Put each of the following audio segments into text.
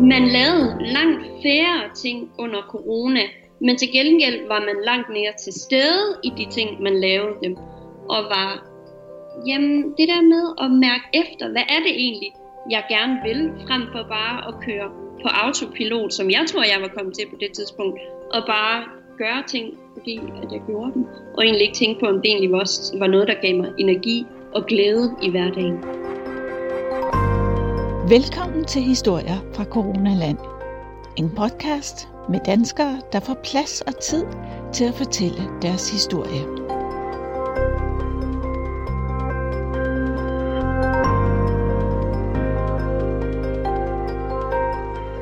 Man lavede langt færre ting under corona, men til gengæld var man langt mere til stede i de ting, man lavede dem. Og var, jamen det der med at mærke efter, hvad er det egentlig, jeg gerne vil, frem for bare at køre på autopilot, som jeg tror, jeg var kommet til på det tidspunkt, og bare gøre ting, fordi at jeg gjorde dem, og egentlig ikke tænke på, om det egentlig også var noget, der gav mig energi og glæde i hverdagen. Velkommen til Historier fra Coronaland. En podcast med danskere, der får plads og tid til at fortælle deres historie.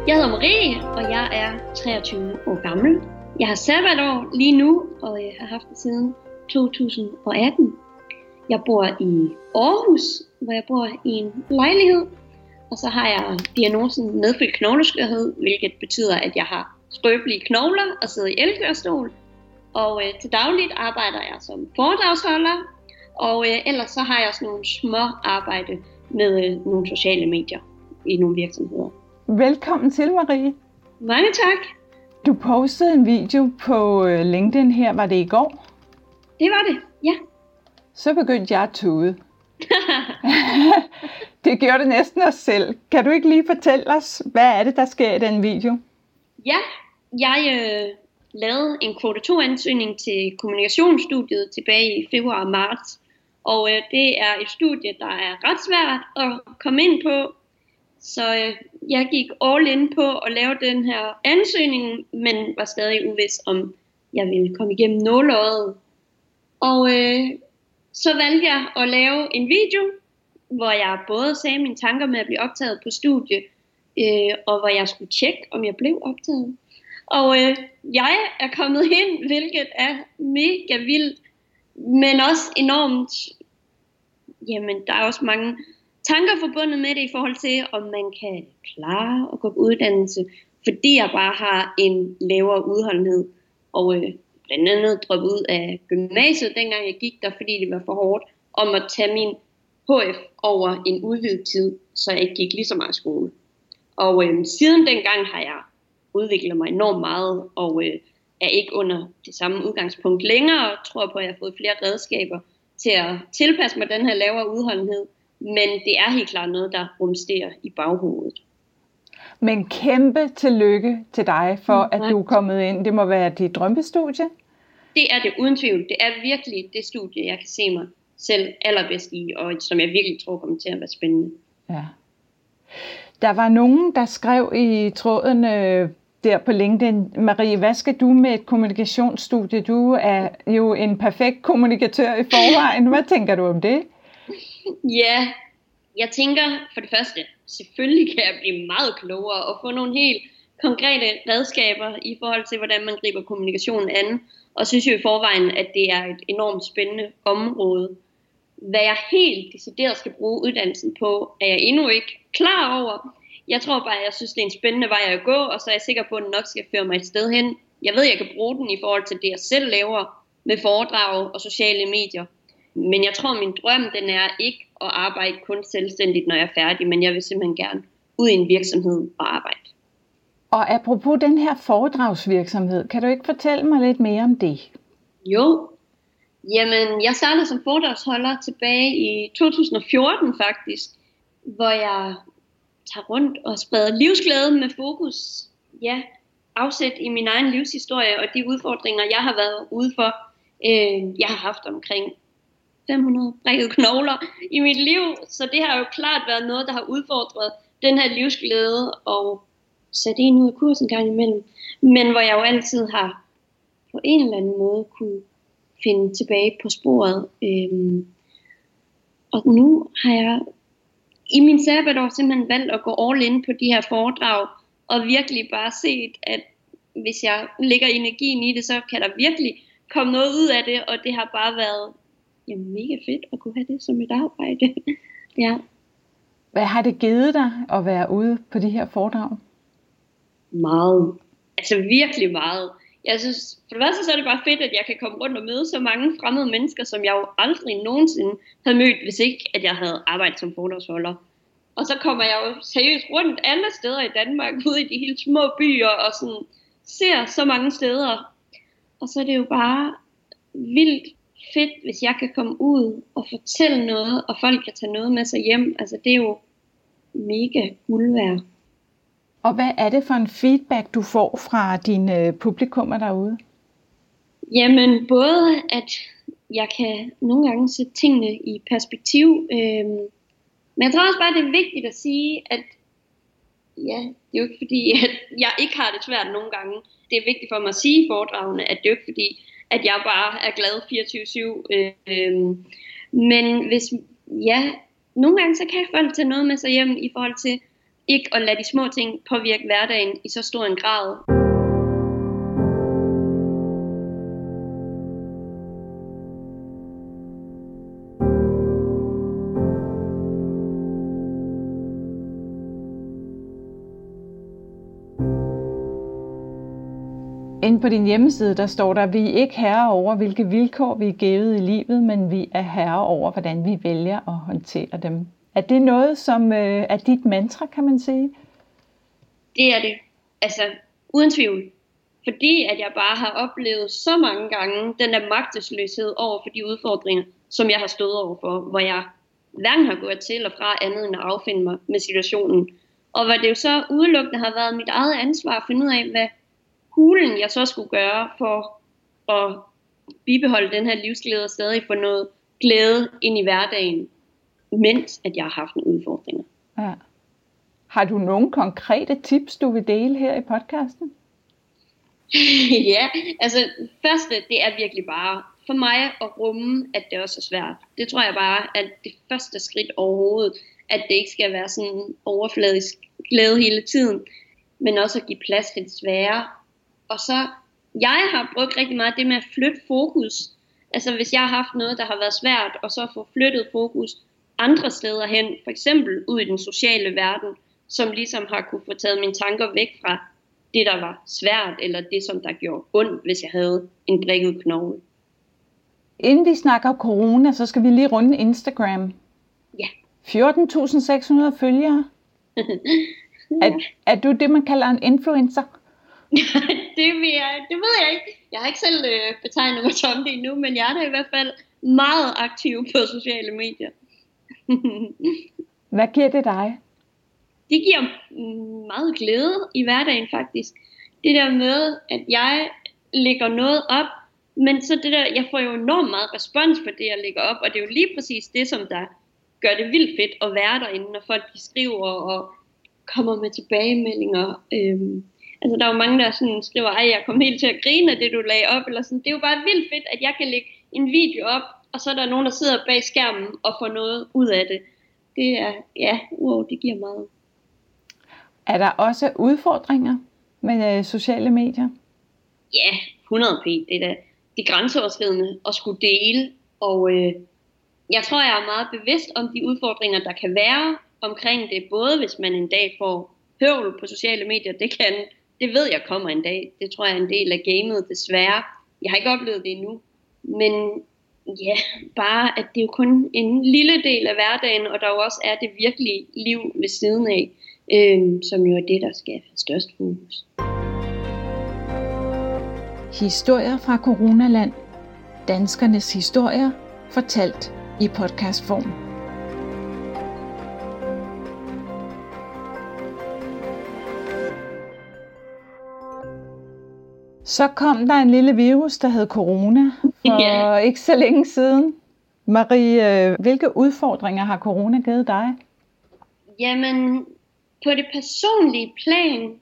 Jeg hedder Marie, og jeg er 23 år gammel. Jeg har sabbatår lige nu, og jeg har haft det siden 2018. Jeg bor i Aarhus, hvor jeg bor i en lejlighed og så har jeg diagnosen medfødt knogleskørhed, hvilket betyder, at jeg har skrøbelige knogler og sidder i elkørestol. Og øh, til dagligt arbejder jeg som foredragsholder, og øh, ellers så har jeg også nogle små arbejde med øh, nogle sociale medier i nogle virksomheder. Velkommen til, Marie. Mange tak. Du postede en video på øh, LinkedIn her, var det i går? Det var det, ja. Så begyndte jeg at tude. det gjorde det næsten os selv. Kan du ikke lige fortælle os, hvad er det, der sker i den video? Ja, jeg øh, lavede en kvote 2 ansøgning til kommunikationsstudiet tilbage i februar og marts. Og øh, det er et studie, der er ret svært at komme ind på. Så øh, jeg gik all in på at lave den her ansøgning, men var stadig uvis om, jeg ville komme igennem nåløjet. Og øh, så valgte jeg at lave en video, hvor jeg både sagde mine tanker med at blive optaget på studie, øh, og hvor jeg skulle tjekke, om jeg blev optaget. Og øh, jeg er kommet hen, hvilket er mega vildt, men også enormt, jamen der er også mange tanker forbundet med det i forhold til, om man kan klare at gå på uddannelse, fordi jeg bare har en lavere udholdenhed. Og øh, blandt andet droppet ud af gymnasiet, dengang jeg gik der, fordi det var for hårdt, om at tage min HF over en udvidet tid, så jeg ikke gik lige så meget i skole. Og øhm, siden dengang har jeg udviklet mig enormt meget, og øh, er ikke under det samme udgangspunkt længere, og tror på, at jeg har fået flere redskaber til at tilpasse mig den her lavere udholdenhed. Men det er helt klart noget, der rumsterer i baghovedet. Men kæmpe tillykke til dig for, at du er kommet ind. Det må være dit drømmestudie. Det er det uden tvivl. Det er virkelig det studie, jeg kan se mig selv allerbedst i, og som jeg virkelig tror kommer til at være spændende. Ja. Der var nogen, der skrev i tråden øh, der på LinkedIn, Marie, hvad skal du med et kommunikationsstudie? Du er jo en perfekt kommunikatør i forvejen. Hvad tænker du om det? Ja, jeg tænker for det første, selvfølgelig kan jeg blive meget klogere og få nogle helt konkrete redskaber i forhold til, hvordan man griber kommunikationen an. Og synes jo i forvejen, at det er et enormt spændende område. Hvad jeg helt decideret skal bruge uddannelsen på, er jeg endnu ikke klar over. Jeg tror bare, at jeg synes, det er en spændende vej at gå, og så er jeg sikker på, at den nok skal føre mig et sted hen. Jeg ved, at jeg kan bruge den i forhold til det, jeg selv laver med foredrag og sociale medier. Men jeg tror, min drøm den er ikke at arbejde kun selvstændigt, når jeg er færdig, men jeg vil simpelthen gerne ud i en virksomhed og arbejde. Og apropos den her foredragsvirksomhed, kan du ikke fortælle mig lidt mere om det? Jo, jamen jeg startede som foredragsholder tilbage i 2014 faktisk, hvor jeg tager rundt og spreder livsglæde med fokus, ja, afsæt i min egen livshistorie og de udfordringer, jeg har været ude for. Øh, jeg har haft omkring 500 brækket knogler i mit liv, så det har jo klart været noget, der har udfordret den her livsglæde og sat en ud af kursen gang imellem. Men hvor jeg jo altid har på en eller anden måde kunne finde tilbage på sporet. Øhm, og nu har jeg i min sabbatår simpelthen valgt at gå all in på de her foredrag, og virkelig bare set, at hvis jeg lægger energien i det, så kan der virkelig komme noget ud af det, og det har bare været ja, mega fedt at kunne have det som et arbejde. ja. Hvad har det givet dig at være ude på de her foredrag? Meget. Altså virkelig meget. Jeg synes, for det første så er det bare fedt, at jeg kan komme rundt og møde så mange fremmede mennesker, som jeg jo aldrig nogensinde havde mødt, hvis ikke at jeg havde arbejdet som foredragsholder. Og så kommer jeg jo seriøst rundt alle steder i Danmark, ude i de helt små byer, og sådan ser så mange steder. Og så er det jo bare vildt fedt, hvis jeg kan komme ud og fortælle noget, og folk kan tage noget med sig hjem. Altså det er jo mega guld værd. Og hvad er det for en feedback, du får fra dine publikummer derude? Jamen både, at jeg kan nogle gange sætte tingene i perspektiv. Øhm, men jeg tror også bare, det er vigtigt at sige, at ja, det er jo ikke fordi, at jeg ikke har det svært nogle gange. Det er vigtigt for mig at sige i foredragene, at det er jo ikke fordi, at jeg bare er glad 24-7. Øhm, men hvis, ja, nogle gange så kan folk tage noget med sig hjem i forhold til ikke at lade de små ting påvirke hverdagen i så stor en grad. Inde på din hjemmeside, der står der, vi er ikke herre over, hvilke vilkår vi er givet i livet, men vi er herre over, hvordan vi vælger at håndtere dem. Er det noget, som øh, er dit mantra, kan man sige? Det er det. Altså, uden tvivl. Fordi at jeg bare har oplevet så mange gange den der magtesløshed over for de udfordringer, som jeg har stået over for, hvor jeg hverken har gået til og fra andet end at affinde mig med situationen. Og hvor det jo så udelukkende har været mit eget ansvar at finde ud af, hvad hulen jeg så skulle gøre for at bibeholde den her livsglæde og stadig få noget glæde ind i hverdagen, mens at jeg har haft nogle udfordringer. Ja. Har du nogle konkrete tips, du vil dele her i podcasten? ja, altså første, det er virkelig bare for mig at rumme, at det også er svært. Det tror jeg bare er det første skridt overhovedet, at det ikke skal være sådan overfladisk glæde hele tiden, men også at give plads til det svære, og så, jeg har brugt rigtig meget det med at flytte fokus. Altså hvis jeg har haft noget, der har været svært, og så få flyttet fokus andre steder hen, for eksempel ud i den sociale verden, som ligesom har kunne få taget mine tanker væk fra det, der var svært, eller det, som der gjorde ondt, hvis jeg havde en brækket knogle. Inden vi snakker corona, så skal vi lige runde Instagram. Ja. 14.600 følgere. er, er du det, man kalder en influencer? det, vil jeg, det ved jeg ikke. Jeg har ikke selv øh, betegnet mig som det endnu, men jeg er da i hvert fald meget aktiv på sociale medier. Hvad giver det dig? Det giver meget glæde i hverdagen faktisk. Det der med, at jeg lægger noget op, men så det der, jeg får jo enormt meget respons på det, jeg lægger op, og det er jo lige præcis det, som der gør det vildt fedt at være derinde, når folk de skriver og kommer med tilbagemeldinger. Øhm, Altså der er jo mange, der sådan skriver, ej jeg kom helt til at grine af det, du lagde op. Eller sådan. Det er jo bare vildt fedt, at jeg kan lægge en video op, og så er der nogen, der sidder bag skærmen og får noget ud af det. Det er, ja, wow, det giver meget. Er der også udfordringer med øh, sociale medier? Ja, 100 p. Det er da det grænseoverskridende at skulle dele. Og øh, jeg tror, jeg er meget bevidst om de udfordringer, der kan være omkring det. Både hvis man en dag får høvl på sociale medier, det kan det ved jeg kommer en dag. Det tror jeg er en del af gamet, desværre. Jeg har ikke oplevet det endnu. Men ja, bare at det er jo kun en lille del af hverdagen, og der jo også er det virkelige liv ved siden af, øh, som jo er det, der skal have størst fokus. Historier fra Coronaland. Danskernes historier fortalt i podcastform. Så kom der en lille virus, der hed corona, for yeah. ikke så længe siden. Marie, øh, hvilke udfordringer har corona givet dig? Jamen, på det personlige plan,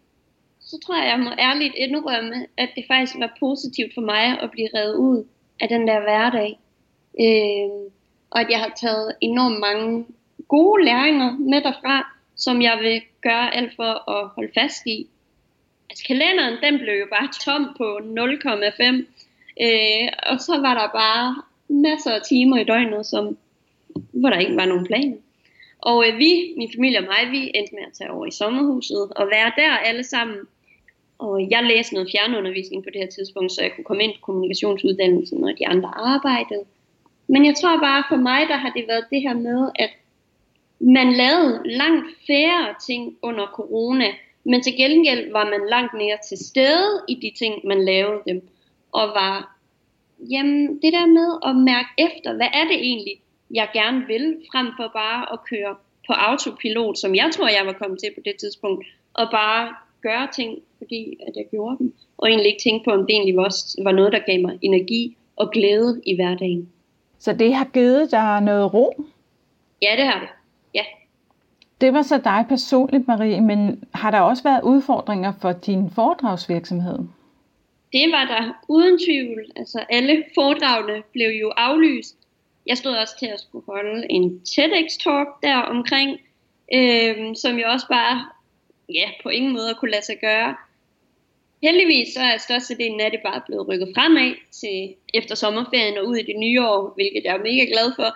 så tror jeg, jeg må ærligt indrømme, at det faktisk var positivt for mig at blive reddet ud af den der hverdag. Øh, og at jeg har taget enormt mange gode læringer med derfra, som jeg vil gøre alt for at holde fast i altså kalenderen, den blev jo bare tom på 0,5. Øh, og så var der bare masser af timer i døgnet, som, hvor der ikke var nogen plan. Og øh, vi, min familie og mig, vi endte med at tage over i sommerhuset og være der alle sammen. Og jeg læste noget fjernundervisning på det her tidspunkt, så jeg kunne komme ind på kommunikationsuddannelsen, når de andre arbejdede. Men jeg tror bare, for mig, der har det været det her med, at man lavede langt færre ting under corona, men til gengæld var man langt mere til stede i de ting, man lavede dem, og var, jamen det der med at mærke efter, hvad er det egentlig, jeg gerne vil, frem for bare at køre på autopilot, som jeg tror, jeg var kommet til på det tidspunkt, og bare gøre ting, fordi at jeg gjorde dem, og egentlig ikke tænke på, om det egentlig var, var noget, der gav mig energi og glæde i hverdagen. Så det har givet dig noget ro? Ja, det har det. Ja. Det var så dig personligt, Marie, men har der også været udfordringer for din foredragsvirksomhed? Det var der uden tvivl. Altså alle foredragene blev jo aflyst. Jeg stod også til at skulle holde en TEDx-talk der omkring, øh, som jeg også bare ja, på ingen måde kunne lade sig gøre. Heldigvis så er størstedelen af det bare blevet rykket fremad til efter sommerferien og ud i det nye år, hvilket jeg er mega glad for.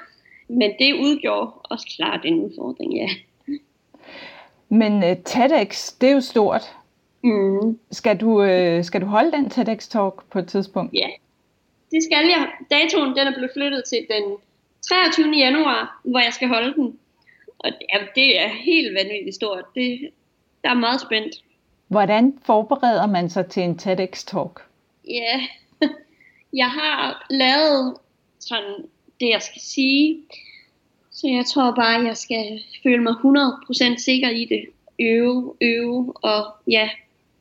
Men det udgjorde også klart en udfordring, ja. Men uh, TEDx, det er jo stort. Mm. Skal, du, uh, skal du holde den TEDx-talk på et tidspunkt? Ja, det skal jeg. Datoen den er blevet flyttet til den 23. januar, hvor jeg skal holde den. Og ja, det er helt vanvittigt stort. Det, der er meget spændt. Hvordan forbereder man sig til en TEDx-talk? Ja, jeg har lavet sådan det, jeg skal sige. Så jeg tror bare, jeg skal føle mig 100% sikker i det. Øve, øve, og ja.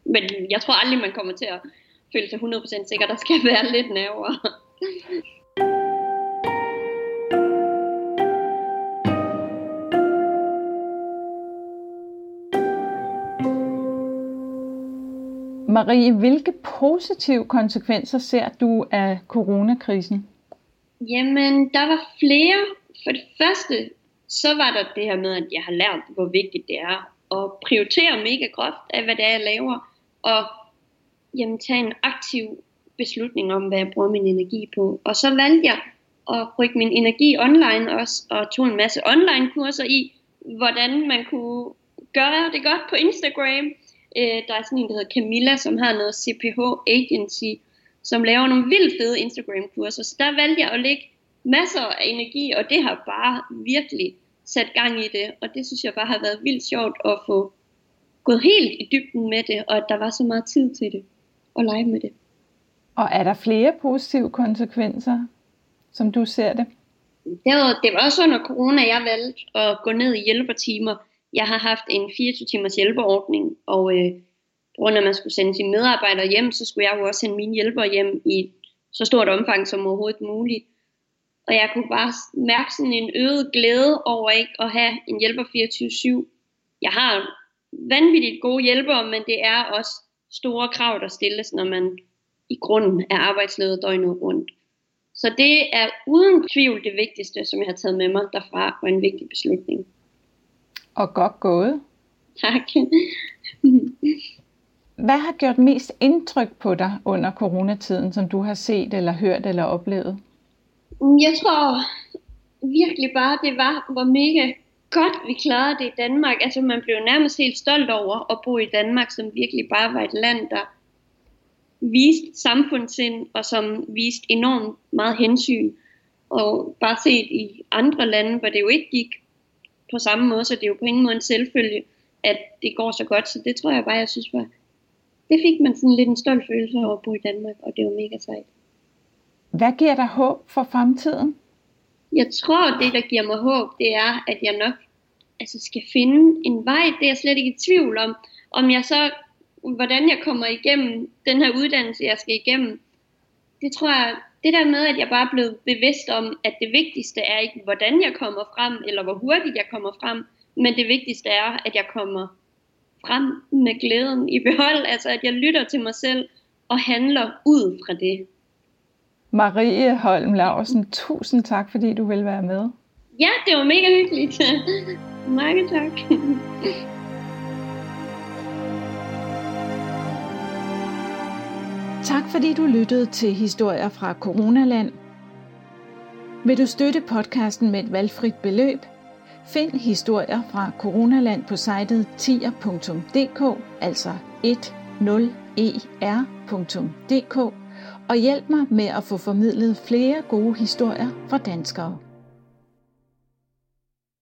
Men jeg tror aldrig, man kommer til at føle sig 100% sikker. Der skal være lidt nerver. Marie, hvilke positive konsekvenser ser du af coronakrisen? Jamen, der var flere. For det første, så var der det her med, at jeg har lært, hvor vigtigt det er at prioritere mega groft af, hvad det er, jeg laver, og jamen, tage en aktiv beslutning om, hvad jeg bruger min energi på. Og så valgte jeg at rykke min energi online også, og tog en masse online kurser i, hvordan man kunne gøre det godt på Instagram. Øh, der er sådan en, der hedder Camilla, som har noget CPH Agency, som laver nogle vildt fede Instagram-kurser. Så der valgte jeg at lægge masser af energi, og det har bare virkelig sat gang i det. Og det synes jeg bare har været vildt sjovt at få gået helt i dybden med det, og at der var så meget tid til det, og lege med det. Og er der flere positive konsekvenser, som du ser det? Det var, det var også under corona, jeg valgte at gå ned i hjælpertimer. Jeg har haft en 24 timers hjælperordning, og øh, på grund af, at man skulle sende sine medarbejdere hjem, så skulle jeg jo også sende mine hjælpere hjem i så stort omfang som overhovedet muligt. Og jeg kunne bare mærke sådan en øget glæde over ikke at have en hjælper 24-7. Jeg har vanvittigt gode hjælpere, men det er også store krav, der stilles, når man i grunden er arbejdsleder døgnet rundt. Så det er uden tvivl det vigtigste, som jeg har taget med mig derfra, og en vigtig beslutning. Og godt gået. Tak. Hvad har gjort mest indtryk på dig under coronatiden, som du har set eller hørt eller oplevet? Mm, jeg tror virkelig bare, det var, hvor mega godt vi klarede det i Danmark. Altså man blev nærmest helt stolt over at bo i Danmark, som virkelig bare var et land, der viste samfundssind og som viste enormt meget hensyn. Og bare set i andre lande, hvor det jo ikke gik på samme måde, så det er jo på ingen måde en selvfølge, at det går så godt. Så det tror jeg bare, jeg synes var det fik man sådan lidt en stolt følelse over at bo i Danmark, og det var mega sejt. Hvad giver dig håb for fremtiden? Jeg tror, det der giver mig håb, det er, at jeg nok altså, skal finde en vej. Det er jeg slet ikke i tvivl om. Om jeg så, hvordan jeg kommer igennem den her uddannelse, jeg skal igennem, det tror jeg, det der med, at jeg bare er blevet bevidst om, at det vigtigste er ikke, hvordan jeg kommer frem, eller hvor hurtigt jeg kommer frem, men det vigtigste er, at jeg kommer frem med glæden i behold, altså at jeg lytter til mig selv og handler ud fra det. Marie Holm Larsen, tusind tak, fordi du vil være med. Ja, det var mega hyggeligt. Mange tak. Tak fordi du lyttede til Historier fra Coronaland. Vil du støtte podcasten med et valgfrit beløb, Find historier fra Coronaland på sitet tier.dk, altså 10er.dk, og hjælp mig med at få formidlet flere gode historier fra danskere.